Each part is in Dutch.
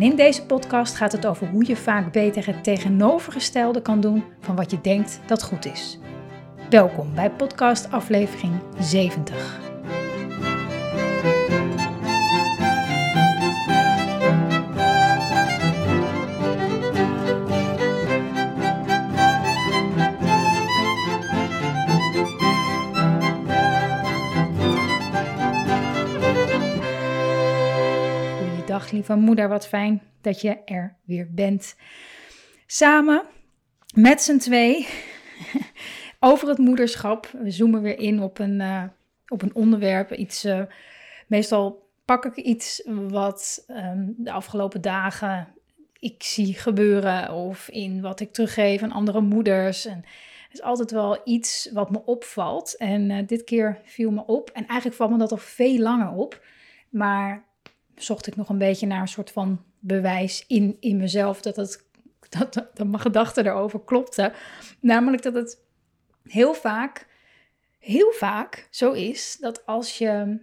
En in deze podcast gaat het over hoe je vaak beter het tegenovergestelde kan doen van wat je denkt dat goed is. Welkom bij podcast aflevering 70. Lieve moeder, wat fijn dat je er weer bent. Samen met z'n twee over het moederschap. We zoomen weer in op een, uh, op een onderwerp. Iets, uh, meestal pak ik iets wat um, de afgelopen dagen ik zie gebeuren. Of in wat ik teruggeef aan andere moeders. En is altijd wel iets wat me opvalt. En uh, dit keer viel me op. En eigenlijk valt me dat al veel langer op. Maar zocht ik nog een beetje naar een soort van bewijs in, in mezelf dat, dat, dat mijn gedachten erover klopten. Namelijk dat het heel vaak, heel vaak zo is dat als je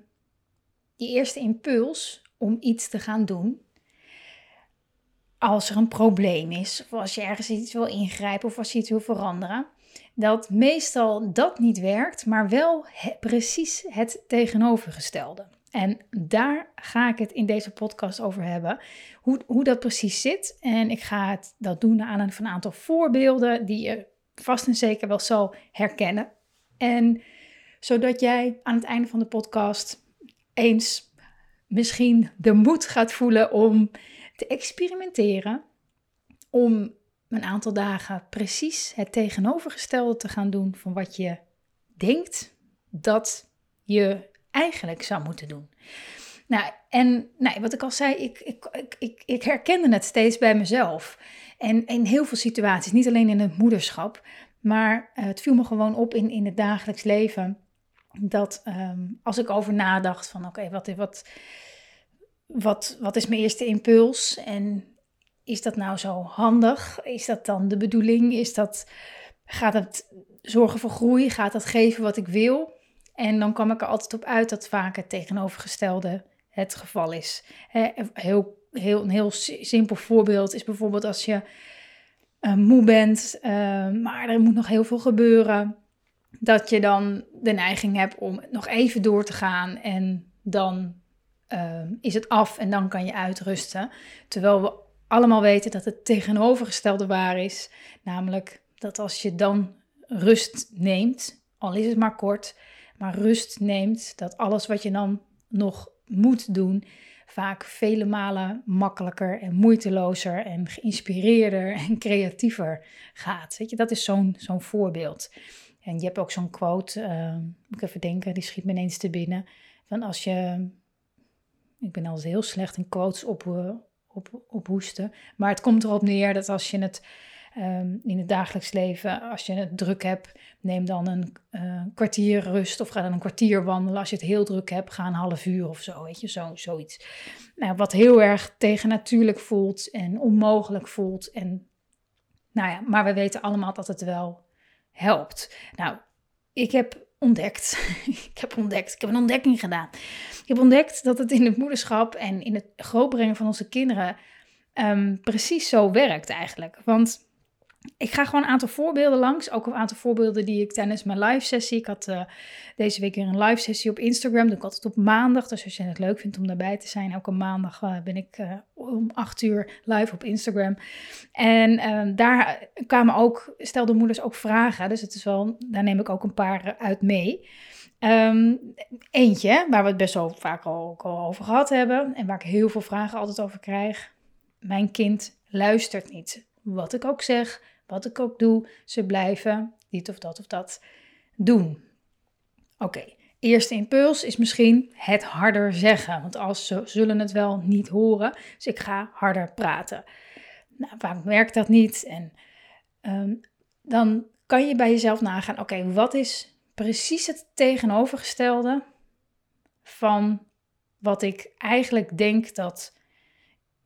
die eerste impuls om iets te gaan doen, als er een probleem is, of als je ergens iets wil ingrijpen of als je iets wil veranderen, dat meestal dat niet werkt, maar wel precies het tegenovergestelde. En daar ga ik het in deze podcast over hebben. Hoe, hoe dat precies zit. En ik ga het dat doen aan een, van een aantal voorbeelden die je vast en zeker wel zal herkennen. En zodat jij aan het einde van de podcast eens misschien de moed gaat voelen om te experimenteren. Om een aantal dagen precies het tegenovergestelde te gaan doen van wat je denkt dat je eigenlijk zou moeten doen. Nou, en nou, wat ik al zei, ik, ik, ik, ik, herkende het steeds bij mezelf. En in heel veel situaties, niet alleen in het moederschap, maar uh, het viel me gewoon op in, in het dagelijks leven. Dat um, als ik over nadacht van oké, wat, wat, wat, wat is mijn eerste impuls? En is dat nou zo handig? Is dat dan de bedoeling? Is dat, gaat het zorgen voor groei? Gaat dat geven wat ik wil? En dan kwam ik er altijd op uit dat vaak het tegenovergestelde het geval is. Heel, heel, een heel simpel voorbeeld is bijvoorbeeld als je uh, moe bent, uh, maar er moet nog heel veel gebeuren. Dat je dan de neiging hebt om nog even door te gaan en dan uh, is het af en dan kan je uitrusten. Terwijl we allemaal weten dat het tegenovergestelde waar is. Namelijk dat als je dan rust neemt, al is het maar kort, maar rust neemt, dat alles wat je dan nog moet doen, vaak vele malen makkelijker en moeitelozer en geïnspireerder en creatiever gaat. Weet je, dat is zo'n zo'n voorbeeld. En je hebt ook zo'n quote, uh, moet ik even denken, die schiet me ineens te binnen. Van als je, ik ben altijd heel slecht in quotes op, uh, op, op hoesten, maar het komt erop neer dat als je het um, in het dagelijks leven, als je het druk hebt, neem dan een uh, kwartier rust of ga dan een kwartier wandelen. Als je het heel druk hebt, ga een half uur of zo, weet je, zo, zoiets. Nou, wat heel erg tegennatuurlijk voelt en onmogelijk voelt. En, nou ja, maar we weten allemaal dat het wel helpt. Nou, ik heb ontdekt, ik heb ontdekt, ik heb een ontdekking gedaan. Ik heb ontdekt dat het in het moederschap en in het grootbrengen van onze kinderen um, precies zo werkt eigenlijk. Want ik ga gewoon een aantal voorbeelden langs. Ook een aantal voorbeelden die ik tijdens mijn live sessie. Ik had uh, deze week weer een live sessie op Instagram. Doe ik altijd op maandag. Dus als je het leuk vindt om daarbij te zijn, elke maandag uh, ben ik uh, om 8 uur live op Instagram. En ehm, daar kwamen ook, stelden moeders ook vragen. Dus het is wel, daar neem ik ook een paar uit mee. Um, eentje, waar we het best wel vaak al, al over gehad hebben. En waar ik heel veel vragen altijd over krijg. Mijn kind luistert niet. Wat ik ook zeg, wat ik ook doe, ze blijven dit of dat of dat doen. Oké, eerste impuls is misschien het harder zeggen, want als ze zullen het wel niet horen, dus ik ga harder praten. Nou, vaak werkt dat niet en um, dan kan je bij jezelf nagaan: oké, wat is precies het tegenovergestelde van wat ik eigenlijk denk dat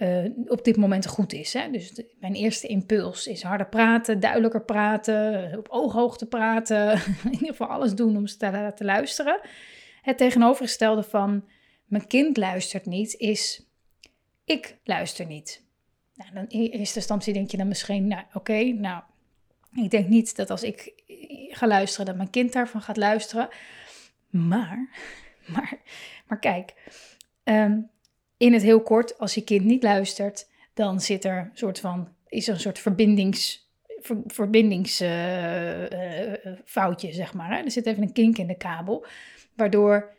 uh, op dit moment goed is. Hè? Dus mijn eerste impuls is harder praten, duidelijker praten, op ooghoogte praten. In ieder geval alles doen om ze te laten luisteren. Het tegenovergestelde van mijn kind luistert niet is ik luister niet. Nou, dan in eerste instantie denk je dan misschien, nou oké, nou ik denk niet dat als ik ga luisteren dat mijn kind daarvan gaat luisteren. Maar, maar, maar kijk, um, in het heel kort, als je kind niet luistert, dan zit er soort van, is er een soort verbindings, verbindingsfoutje, uh, uh, zeg maar. Hè? Er zit even een kink in de kabel, waardoor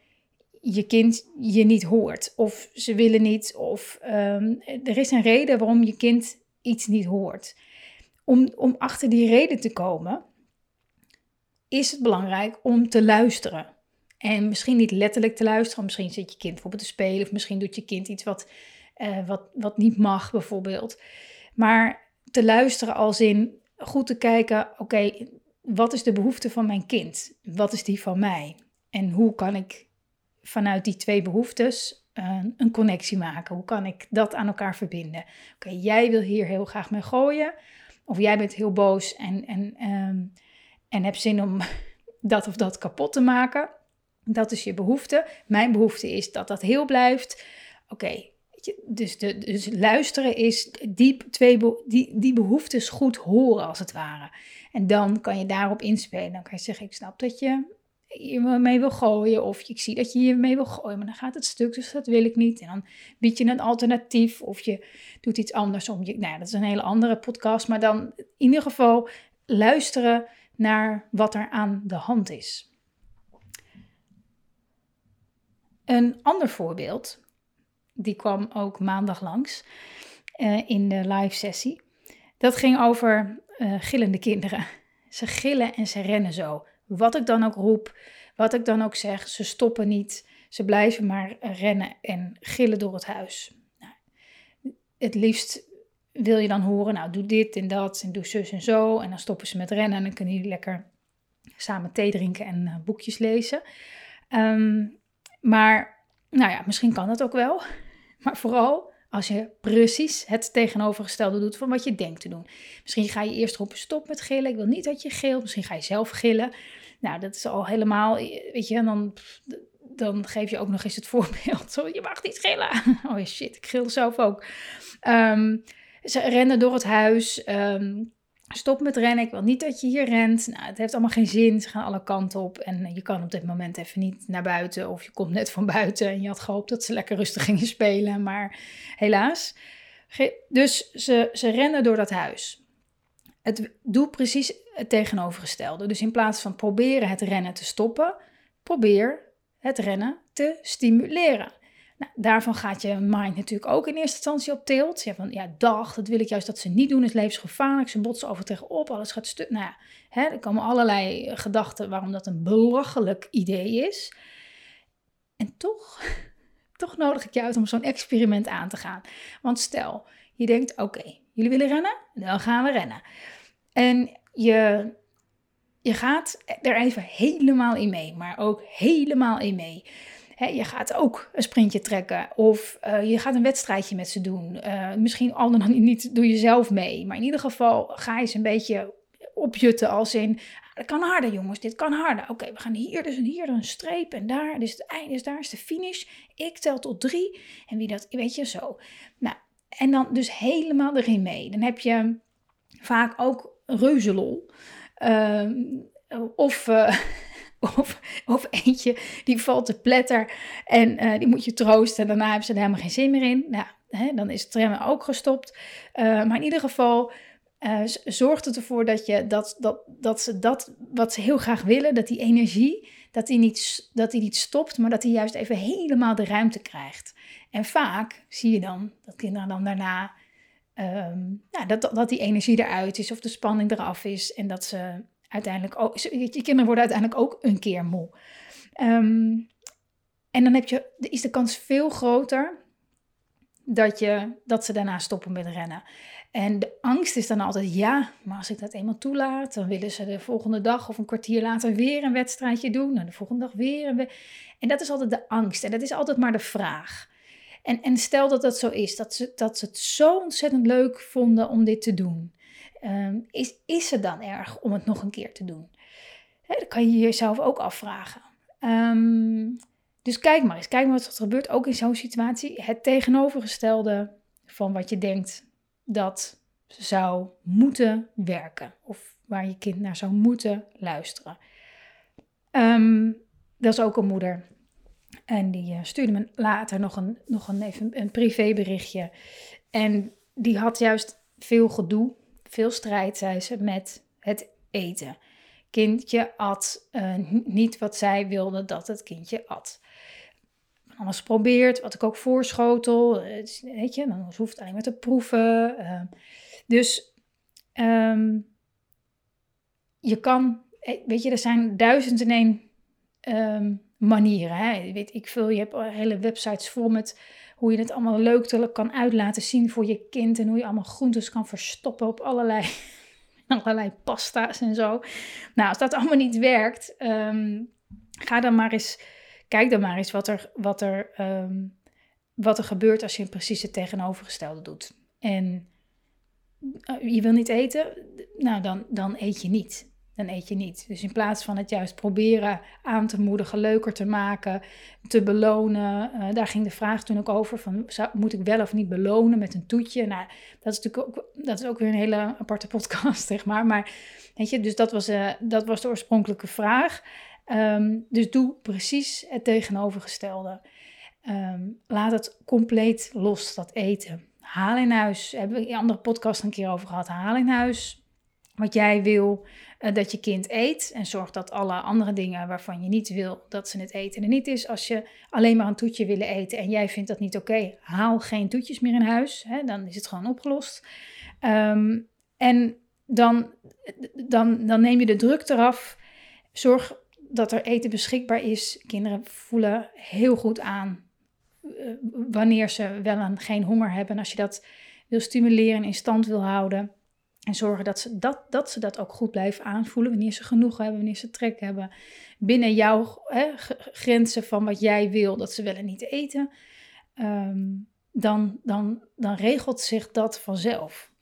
je kind je niet hoort. Of ze willen niet, of um, er is een reden waarom je kind iets niet hoort. Om, om achter die reden te komen, is het belangrijk om te luisteren. En misschien niet letterlijk te luisteren. Misschien zit je kind bijvoorbeeld te spelen. Of misschien doet je kind iets wat, uh, wat, wat niet mag, bijvoorbeeld. Maar te luisteren als in goed te kijken: oké, wat is de behoefte van mijn kind? Wat is die van mij? En hoe kan ik vanuit die twee behoeftes uh, een connectie maken? Hoe kan ik dat aan elkaar verbinden? Oké, jij wil hier heel graag mee gooien. Of jij bent heel boos en, en, um, en hebt zin om dat of dat kapot te maken. Dat is je behoefte. Mijn behoefte is dat dat heel blijft. Oké, dus, dus luisteren is diep twee die, die behoeftes goed horen, als het ware. En dan kan je daarop inspelen. Dan kan je zeggen: Ik snap dat je je mee wil gooien. Of ik zie dat je je mee wil gooien, maar dan gaat het stuk, dus dat wil ik niet. En dan bied je een alternatief of je doet iets anders om je. Nou, dat is een hele andere podcast. Maar dan in ieder geval luisteren naar wat er aan de hand is. Een ander voorbeeld, die kwam ook maandag langs uh, in de live sessie. Dat ging over uh, gillende kinderen. Ze gillen en ze rennen zo. Wat ik dan ook roep, wat ik dan ook zeg, ze stoppen niet. Ze blijven maar rennen en gillen door het huis. Nou, het liefst wil je dan horen, nou doe dit en dat en doe zus en zo. En dan stoppen ze met rennen en dan kunnen jullie lekker samen thee drinken en boekjes lezen. Um, maar nou ja, misschien kan dat ook wel. Maar vooral als je precies het tegenovergestelde doet van wat je denkt te doen. Misschien ga je eerst roepen stop met gillen. Ik wil niet dat je gilt. Misschien ga je zelf gillen. Nou, dat is al helemaal, weet je, en dan, dan geef je ook nog eens het voorbeeld. Je mag niet gillen. Oh shit, ik gil zelf ook. Um, ze rennen door het huis. Um, Stop met rennen, ik wil niet dat je hier rent. Nou, het heeft allemaal geen zin, ze gaan alle kanten op. En je kan op dit moment even niet naar buiten. Of je komt net van buiten en je had gehoopt dat ze lekker rustig gingen spelen. Maar helaas. Dus ze, ze rennen door dat huis. Het doet precies het tegenovergestelde. Dus in plaats van proberen het rennen te stoppen, probeer het rennen te stimuleren. Nou, daarvan gaat je mind natuurlijk ook in eerste instantie op tilt. Je van, ja, dag, dat wil ik juist dat ze niet doen, is levensgevaarlijk. Ze botsen over tegenop, alles gaat stuk. Nou ja, hè, er komen allerlei gedachten waarom dat een belachelijk idee is. En toch, toch nodig ik je uit om zo'n experiment aan te gaan. Want stel, je denkt, oké, jullie willen rennen? Dan gaan we rennen. En je, je gaat er even helemaal in mee, maar ook helemaal in mee je gaat ook een sprintje trekken of uh, je gaat een wedstrijdje met ze doen. Uh, misschien al dan niet doe je zelf mee, maar in ieder geval ga je ze een beetje opjutten als in, dat kan harder jongens, dit kan harder. Oké, we gaan hier dus hier een streep en daar, dus het einde is daar is de finish. Ik tel tot drie en wie dat, weet je, zo. Nou, en dan dus helemaal erin mee. Dan heb je vaak ook reuzelol. Uh, of... Of, eentje die valt te pletter en uh, die moet je troosten. En daarna hebben ze er helemaal geen zin meer in. Nou, hè, dan is het remmen ook gestopt. Uh, maar in ieder geval uh, zorgt het ervoor dat, je, dat, dat, dat ze dat wat ze heel graag willen, dat die energie, dat die, niet, dat die niet stopt, maar dat die juist even helemaal de ruimte krijgt. En vaak zie je dan dat kinderen dan daarna, um, ja, dat, dat die energie eruit is of de spanning eraf is en dat ze uiteindelijk ook, je kinderen worden uiteindelijk ook een keer moe. Ehm, en dan heb je, is de kans veel groter dat, je, dat ze daarna stoppen met rennen. En de angst is dan altijd, ja, maar als ik dat eenmaal toelaat, dan willen ze de volgende dag of een kwartier later weer een wedstrijdje doen. En de volgende dag weer een En dat is altijd de angst. En dat is altijd maar de vraag. En, en stel dat dat zo is, dat ze, dat ze het zo ontzettend leuk vonden om dit te doen. Ehm, is, is het dan erg om het nog een keer te doen? Hè, dat kan je jezelf ook afvragen. Ehm, dus kijk maar eens, kijk maar wat er gebeurt, ook in zo'n situatie. Het tegenovergestelde van wat je denkt dat zou moeten werken. Of waar je kind naar zou moeten luisteren. Um, dat is ook een moeder. En die uh, stuurde me later nog een, nog een, even een privéberichtje. En die had juist veel gedoe, veel strijd, zei ze, met het eten. Kindje at uh, niet wat zij wilde dat het kindje at alles probeert, wat ik ook voorschotel. Weet je, dan hoeft het alleen maar te proeven. Ehm, dus um, je kan, eh, weet je, er zijn duizend en één um, manieren. Hè? Weet ik veel, je hebt hele websites vol met hoe je het allemaal leuk kan uit laten zien voor je kind. En hoe je allemaal groentes kan verstoppen op allerlei, allerlei pasta's en zo. Nou, als dat allemaal niet werkt, ga dan maar eens kijk dan maar eens wat er, wat er, ehm, wat er gebeurt als je precies het tegenovergestelde doet. En uh, je wil niet eten, nou dan, dan eet je niet. Dan eet je niet. Dus in plaats van het juist proberen aan te moedigen, leuker te maken, te belonen. Uh, daar ging de vraag toen ook over: van, moet ik wel of niet belonen met een toetje? Nou, dat is natuurlijk ook, dat is ook weer een hele aparte podcast, zeg maar. Maar weet je, dus dat was, uh, dat was de oorspronkelijke vraag. Ehm, dus doe precies het tegenovergestelde. Ehm, laat het compleet los, dat eten. Haal in huis, hebben we in andere podcast een keer over gehad. Haal in huis wat jij wil uh, dat je kind eet. En zorg dat alle andere dingen waarvan je niet wil dat ze het eten er niet is. Als je alleen maar een toetje willen eten en jij vindt dat niet oké, haal geen toetjes meer in huis. Hè, dan is het gewoon opgelost. Ehm, en dan, dan, dan neem je de druk eraf. Zorg dat er eten beschikbaar is. Kinderen voelen heel goed aan uh, wanneer ze wel een geen honger hebben. En als je dat wil stimuleren en in stand wil houden. En zorgen dat ze dat, dat ze dat ook goed blijven aanvoelen. Wanneer ze genoeg hebben, wanneer ze trek hebben. Binnen jouw hè, grenzen van wat jij wil, dat ze wel en niet eten. Um, dan, dan, dan regelt zich dat vanzelf.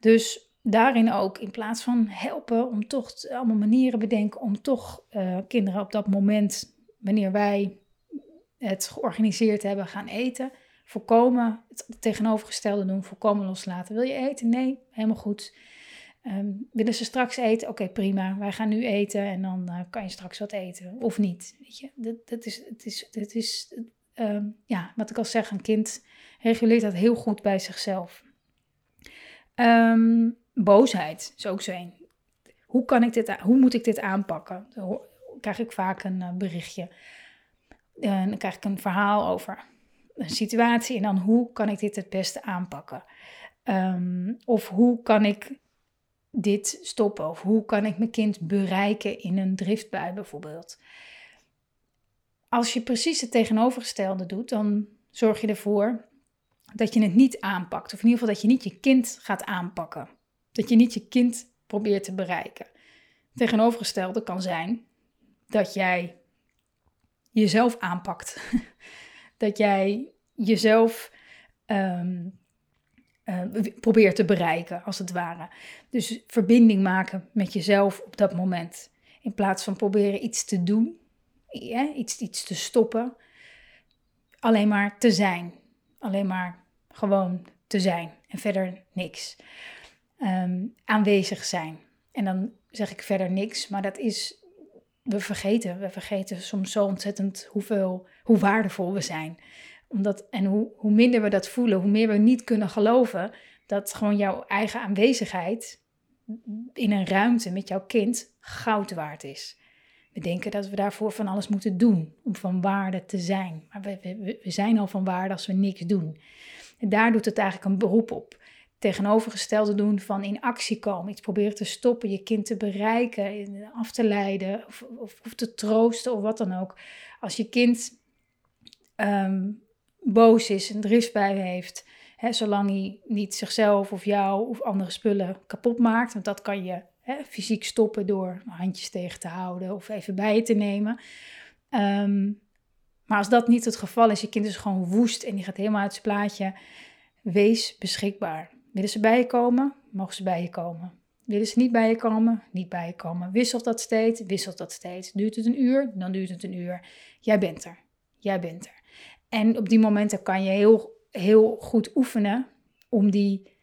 Dus daarin ook, in plaats van helpen, om toch allemaal manieren bedenken om toch uh, kinderen op dat moment, wanneer wij het georganiseerd hebben, gaan eten, voorkomen, het tegenovergestelde doen, voorkomen loslaten. Wil je eten? Nee, helemaal goed. Um, willen ze straks eten? Oké, prima. Wij gaan nu eten en dan uh, kan je straks wat eten. Of niet. Weet je, dat, dat is, het is, het is um, ja, wat ik al zeg, een kind reguleert dat heel goed bij zichzelf. Um, boosheid is ook zo een. Hoe, kan ik dit, hoe moet ik dit aanpakken? Krijg ik vaak een eh, berichtje. Dan krijg ik een verhaal over een situatie. En dan hoe kan ik dit het beste aanpakken? Um, of hoe kan ik dit stoppen? Of hoe kan ik mijn kind bereiken in een driftbui bijvoorbeeld? Als je precies het tegenovergestelde doet, dan zorg je ervoor dat je het niet aanpakt. Of in ieder geval dat je niet je kind gaat aanpakken. Dat je niet je kind probeert te bereiken. Tegenovergestelde kan zijn dat jij jezelf aanpakt. dat jij jezelf um, uh, probeert te bereiken, als het ware. Dus verbinding maken met jezelf op dat moment. In plaats van proberen iets te doen, iets, iets te stoppen. Alleen maar te zijn. Alleen maar gewoon te zijn en verder niks. Ehm, aanwezig zijn. En dan zeg ik verder niks, maar dat is, we vergeten, we vergeten soms zo ontzettend hoeveel, hoe waardevol we zijn. Omdat, en hoe, hoe minder we dat voelen, hoe meer we niet kunnen geloven dat gewoon jouw eigen aanwezigheid in een ruimte met jouw kind goud waard is. We denken dat we daarvoor van alles moeten doen om van waarde te zijn. Maar we, we, we zijn al van waarde als we niks doen. En daar doet het eigenlijk een beroep op tegenovergestelde doen van in actie komen. Iets proberen te stoppen, je kind te bereiken, af te leiden of, of, te troosten of wat dan ook. Als je kind um, boos is, een driftbui heeft Hè, zolang hij niet zichzelf of jou of andere spullen kapot maakt. Want dat kan je hè, fysiek stoppen door handjes tegen te houden of even bij je te nemen. Ehm, maar als dat niet het geval is, je kind is gewoon woest en die gaat helemaal uit zijn plaatje. Wees beschikbaar. Willen ze bij je komen? Mogen ze bij je komen. Willen ze niet bij je komen? Niet bij je komen. Wisselt dat steeds? Wisselt dat steeds. Duurt het een uur? Dan duurt het een uur. Jij bent er. Jij bent er. En op die momenten kan je heel, heel goed oefenen om die,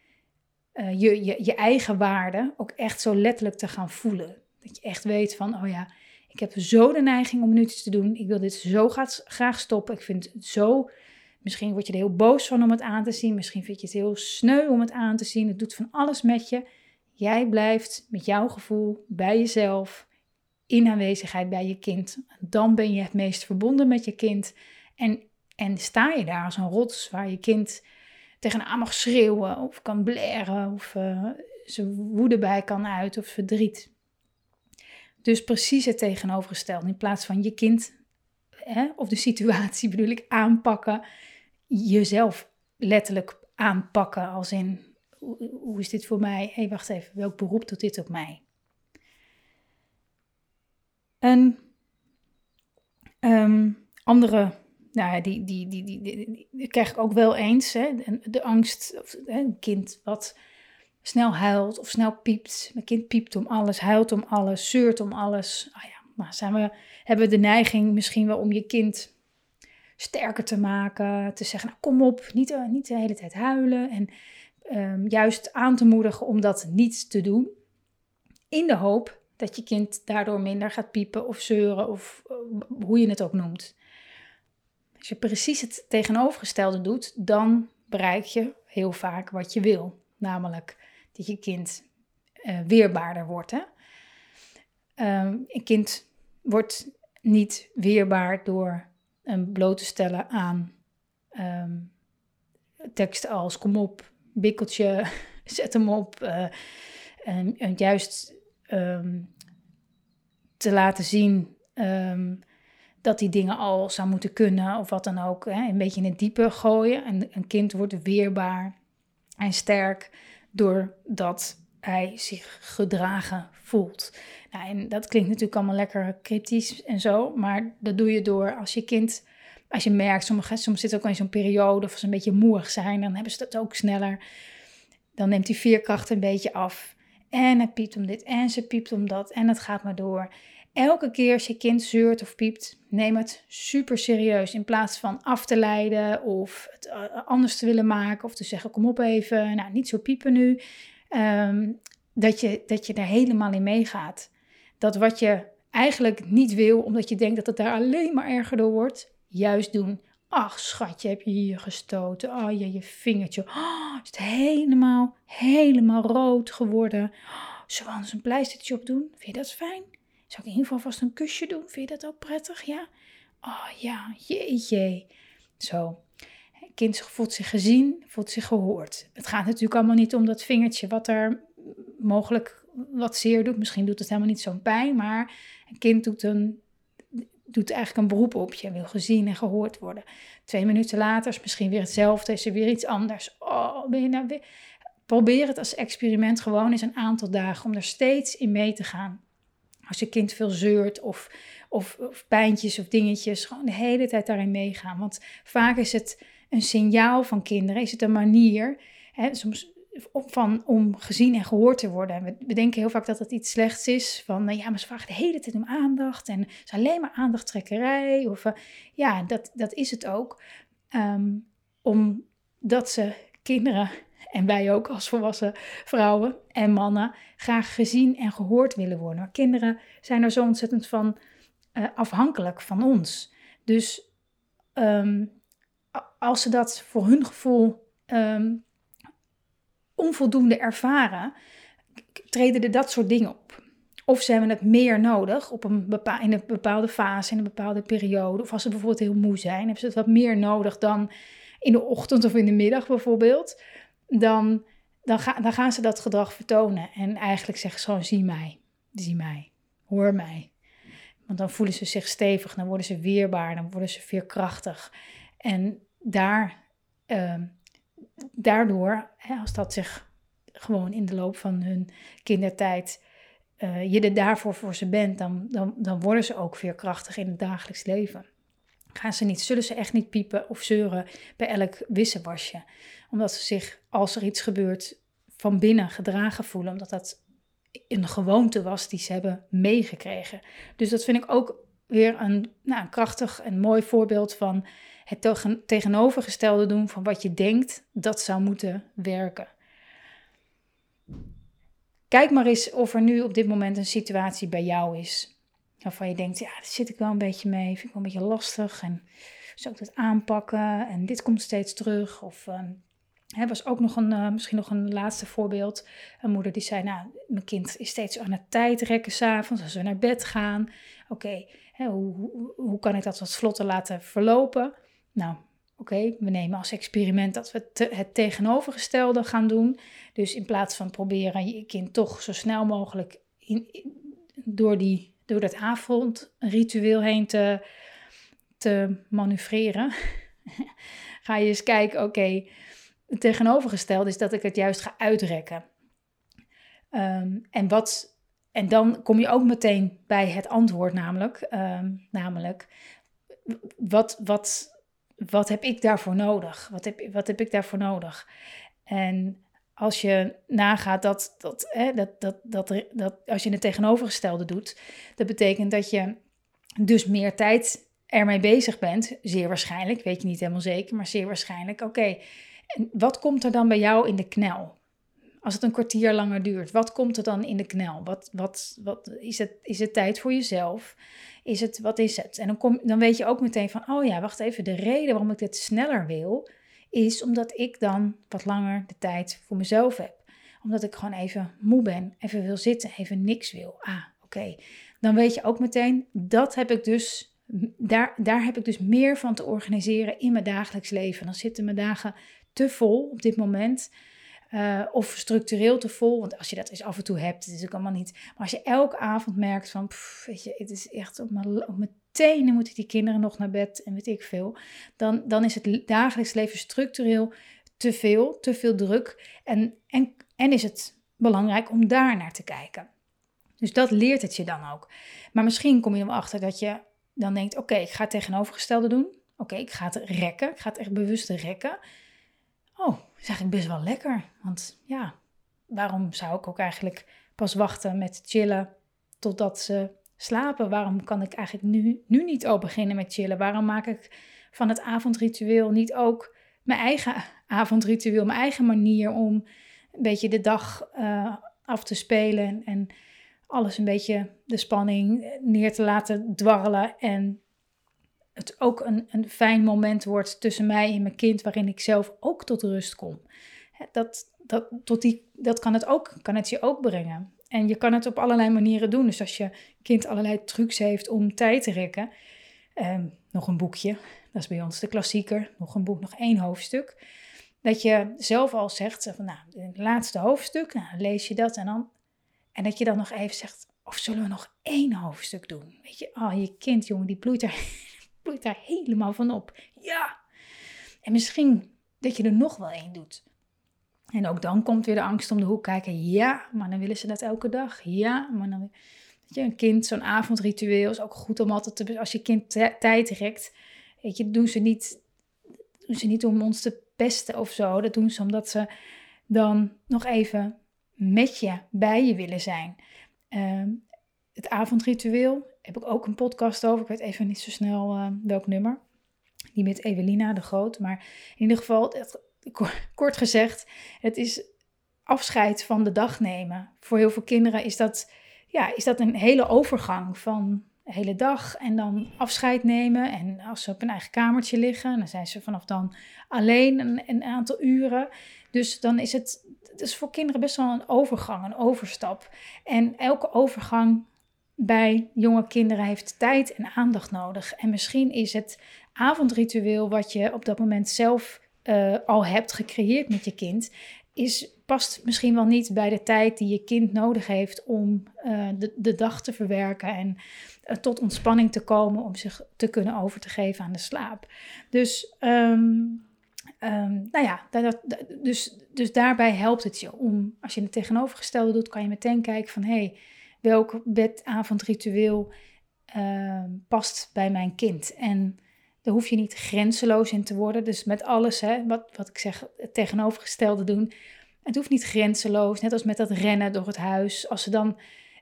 uh, je, je, je eigen waarde ook echt zo letterlijk te gaan voelen. Dat je echt weet van, oh ja, ik heb zo de neiging om nu te doen. Ik wil dit zo graag stoppen. Ik vind het zo Misschien word je er heel boos van om het aan te zien. Misschien vind je het heel sneu om het aan te zien. Het doet van alles met je. Jij blijft met jouw gevoel bij jezelf in aanwezigheid bij je kind. Dan ben je het meest verbonden met je kind. En, en sta je daar als een rots waar je kind tegenaan mag schreeuwen of kan blaren of uh, zijn woede bij kan uit of verdriet. Dus precies het tegenovergestelde. In plaats van je kind hè, of de situatie bedoel ik aanpakken, jezelf letterlijk aanpakken. Als in, hoe, is dit voor mij? Hé, hey, wacht even, welk beroep doet dit op mij? En um, andere, nou ja, die, die, die, die, die, krijg ik ook wel eens. Hè? De, angst, of, hè, een kind wat snel huilt of snel piept. Mijn kind piept om alles, huilt om alles, zeurt om alles. Ah ja, maar zijn we, hebben we de neiging misschien wel om je kind sterker te maken. Te zeggen, nou, kom op, niet, uh, niet de hele tijd huilen. En um, juist aan te moedigen om dat niet te doen. In de hoop dat je kind daardoor minder gaat piepen of zeuren of uh, hoe je het ook noemt. Als je precies het tegenovergestelde doet, dan bereik je heel vaak wat je wil. Namelijk dat je kind uh, weerbaarder wordt. Hè? Um, een kind wordt niet weerbaar door en bloot te stellen aan um, teksten als kom op, bikkeltje, zet hem op. Uh, en, juist um, te laten zien um, dat die dingen al zou moeten kunnen of wat dan ook. Hè, een beetje in het diepe gooien. En een kind wordt weerbaar en sterk doordat hij zich gedragen voelt. Nou, en dat klinkt natuurlijk allemaal lekker cryptisch en zo, maar dat doe je door als je kind, als je merkt, sommige, soms zit ook in zo'n periode of ze een beetje moeig zijn, dan hebben ze dat ook sneller. Dan neemt die veerkracht een beetje af. En het piept om dit en ze piept om dat en het gaat maar door. Elke keer als je kind zeurt of piept, neem het super serieus. In plaats van af te leiden of het eh, anders te willen maken of te zeggen: kom op even, nou niet zo piepen nu. Ehm, dat, je, dat je er helemaal in meegaat. Dat wat je eigenlijk niet wil, omdat je denkt dat het daar alleen maar erger door wordt, juist doen. Ach, schatje, heb je hier gestoten? Oh, je, je vingertje. Oh, is het helemaal, helemaal rood geworden? Oh, zullen we een pleistertje op doen? Vind je dat fijn? Zal ik in ieder geval vast een kusje doen? Vind je dat ook prettig? Ja? Oh ja, jeetje. Zo kind voelt zich gezien, voelt zich gehoord. Het gaat natuurlijk allemaal niet om dat vingertje wat er mogelijk wat zeer doet. Misschien doet het helemaal niet zo'n pijn, maar een kind doet, een, doet eigenlijk een beroep op je. Wil gezien en gehoord worden. Twee minuten later is misschien weer hetzelfde, is er weer iets anders. Oh, ben je nou weer... Probeer het als experiment gewoon eens een aantal dagen om er steeds in mee te gaan. Als je kind veel zeurt of, of, of pijntjes of dingetjes, gewoon de hele tijd daarin meegaan. Want vaak is het een signaal van kinderen? Is het een manier hè, soms van, om gezien en gehoord te worden? We, denken heel vaak dat het iets slechts is. Van nou ja, maar ze vragen de hele tijd om aandacht en het is alleen maar aandachttrekkerij. Of, uh, ja, dat, dat is het ook. Um, omdat ze kinderen en wij ook als volwassen vrouwen en mannen graag gezien en gehoord willen worden. Maar kinderen zijn er zo ontzettend van uh, afhankelijk van ons. Dus um, als ze dat voor hun gevoel um, onvoldoende ervaren, treden er dat soort dingen op. Of ze hebben het meer nodig op een bepaal, in een bepaalde fase, in een bepaalde periode. Of als ze bijvoorbeeld heel moe zijn, hebben ze het wat meer nodig dan in de ochtend of in de middag bijvoorbeeld. Dan, dan, dan gaan ze dat gedrag vertonen. En eigenlijk zeggen ze gewoon, zie mij, zie mij, hoor mij. Want dan voelen ze zich stevig, dan worden ze weerbaar, dan worden ze veerkrachtig. En daar, uh, daardoor, als dat zich gewoon in de loop van hun kindertijd uh, je er daarvoor voor ze bent, dan, dan, dan worden ze ook veerkrachtig in het dagelijks leven. Gaan ze niet, zullen ze echt niet piepen of zeuren bij elk wisselwasje. Omdat ze zich, als er iets gebeurt, van binnen gedragen voelen. Omdat dat een gewoonte was die ze hebben meegekregen. Dus dat vind ik ook weer een, nou, een krachtig en mooi voorbeeld van het tegenovergestelde doen van wat je denkt dat zou moeten werken. Kijk maar eens of er nu op dit moment een situatie bij jou is. Waarvan je denkt, ja, daar zit ik wel een beetje mee. Vind ik wel een beetje lastig. En zou ik dat aanpakken? En dit komt steeds terug. Of er was ook nog een, uh, misschien nog een laatste voorbeeld. Een moeder die zei, nou, mijn kind is steeds aan het tijd rekken s'avonds als we naar bed gaan. Oké, hoe, hoe, kan ik dat wat vlotter laten verlopen? Nou, oké, we nemen als experiment dat we het tegenovergestelde gaan doen. Dus in plaats van proberen je kind toch zo snel mogelijk in, door, die, door dat avondritueel heen te, te manoeuvreren, ga je eens kijken, oké, het tegenovergestelde is dat ik het juist ga uitrekken. Um, en, wat, en dan kom je ook meteen bij het antwoord, namelijk, um, namelijk wat, wat, wat heb ik daarvoor nodig? Wat heb, wat heb ik daarvoor nodig? En als je nagaat dat, dat, hè, dat, dat, dat, dat als je het tegenovergestelde doet, dat betekent dat je dus meer tijd ermee bezig bent, zeer waarschijnlijk, weet je niet helemaal zeker, maar zeer waarschijnlijk. Oké, wat komt er dan bij jou in de knel? Als het een kwartier langer duurt, wat komt er dan in de knel? Wat, wat, wat, is, het, is het tijd voor jezelf? Is het, wat is het? En dan, kom, dan weet je ook meteen van, oh ja, wacht even, de reden waarom ik dit sneller wil, is omdat ik dan wat langer de tijd voor mezelf heb. Omdat ik gewoon even moe ben, even wil zitten, even niks wil. Ah, oké. Dan weet je ook meteen, dat heb ik dus, daar, daar heb ik dus meer van te organiseren in mijn dagelijks leven. Dan zitten mijn dagen te vol op dit moment. Uh, of structureel te vol. Want als je dat eens af en toe hebt, het is ook allemaal niet. Maar als je elke avond merkt van, weet je, het is echt op mijn, op mijn tenen moeten die kinderen nog naar bed en weet ik veel. Dan, dan is het dagelijks leven structureel te veel, te veel druk. En, en, en is het belangrijk om daar naar te kijken. Dus dat leert het je dan ook. Maar misschien kom je er achter dat je dan denkt: oké, ik ga het tegenovergestelde doen. Oké, ik ga het rekken. Ik ga het echt bewust rekken. Oh, is eigenlijk best wel lekker. Want ja, waarom zou ik ook eigenlijk pas wachten met chillen totdat ze slapen? Waarom kan ik eigenlijk nu, nu niet al beginnen met chillen? Waarom maak ik van het avondritueel niet ook mijn eigen avondritueel, mijn eigen manier om een beetje de dag uh, af te spelen en alles een beetje de spanning neer te laten dwarrelen en het ook een, een fijn moment wordt tussen mij en mijn kind, waarin ik zelf ook tot rust kom. Dat, dat, tot die, dat kan, het ook, kan het je ook brengen. En je kan het op allerlei manieren doen. Dus als je kind allerlei trucs heeft om tijd te rekken, ehm, nog een boekje, dat is bij ons de klassieker, nog een boek, nog één hoofdstuk. Dat je zelf al zegt, van, nou, het laatste hoofdstuk, nou, lees je dat en dan. En dat je dan nog even zegt, of zullen we nog één hoofdstuk doen? Weet je, oh, je kind, jongen, die bloeit er bloeit daar helemaal van op. Ja. En misschien dat je er nog wel één doet. En ook dan komt weer de angst om de hoek kijken. Ja, maar dan willen ze dat elke dag. Ja, maar dan... Weet je, een kind, zo'n avondritueel is ook goed om altijd te... Als je kind tijd rekt, weet je, doen ze niet... Doen ze niet om ons te pesten of zo. Dat doen ze omdat ze dan nog even met je, bij je willen zijn. Ehm, het avondritueel heb ik ook een podcast over. Ik weet even niet zo snel uh, welk nummer. Die met Evelina de Groot. Maar in ieder geval, kort gezegd, het is afscheid van de dag nemen. Voor heel veel kinderen is dat, ja, is dat een hele overgang van de hele dag en dan afscheid nemen. En als ze op een eigen kamertje liggen, dan zijn ze vanaf dan alleen een, een aantal uren. Dus dan is het, het is voor kinderen best wel een overgang, een overstap. En elke overgang bij jonge kinderen heeft tijd en aandacht nodig. En misschien is het avondritueel wat je op dat moment zelf uh, al hebt gecreëerd met je kind, is, past misschien wel niet bij de tijd die je kind nodig heeft om uh, de, de dag te verwerken en uh, tot ontspanning te komen om zich te kunnen over te geven aan de slaap. Dus um, Ehm, nou ja, dus, dus daarbij helpt het je om, als je het tegenovergestelde doet, kan je meteen kijken van hé, hey, welk bedavondritueel uh, past bij mijn kind. En daar hoef je niet grenzeloos in te worden. Dus met alles, hè, wat, wat ik zeg, het tegenovergestelde doen. Het hoeft niet grenzeloos, net als met dat rennen door het huis. Als ze dan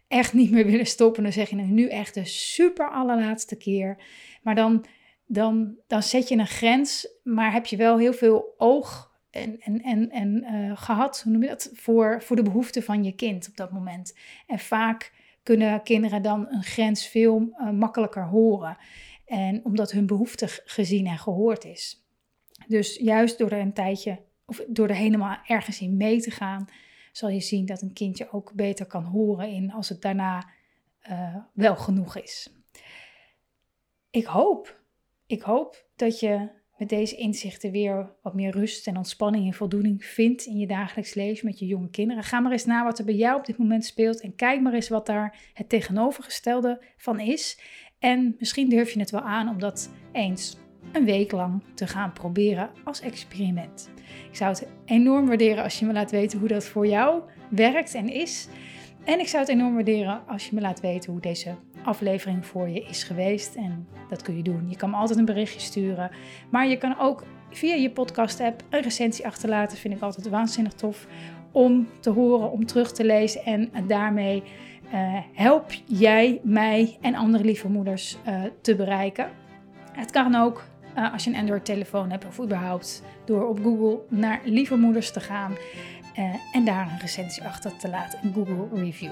echt niet meer willen stoppen, dan zeg je nu echt de super allerlaatste keer. Maar dan, dan, dan zet je een grens, maar heb je wel heel veel oog en, en, en, en uh, gehad, noem je dat, voor, voor de behoeften van je kind op dat moment. En vaak kunnen kinderen dan een grens veel uh, makkelijker horen. En omdat hun behoefte gezien en gehoord is. Dus juist door er een tijdje, of door er helemaal ergens in mee te gaan, zal je zien dat een kindje ook beter kan horen in als het daarna uh, wel genoeg is. Ik hoop, ik hoop dat je met deze inzichten weer wat meer rust en ontspanning en voldoening vindt in je dagelijks leven met je jonge kinderen. Ga maar eens na wat er bij jou op dit moment speelt en kijk maar eens wat daar het tegenovergestelde van is. En misschien durf je het wel aan om dat eens een week lang te gaan proberen als experiment. Ik zou het enorm waarderen als je me laat weten hoe dat voor jou werkt en is. En ik zou het enorm waarderen als je me laat weten hoe deze aflevering voor je is geweest. En dat kun je doen. Je kan altijd een berichtje sturen. Maar je kan ook via je podcast-app een recensie achterlaten. Vind ik altijd waanzinnig tof om te horen, om terug te lezen. En daarmee uh, help jij mij en andere lieve moeders uh, te bereiken. Het kan ook uh, als je een Android-telefoon hebt of überhaupt door op Google naar lieve moeders te gaan en daar een recensie achter te laten, een Google review.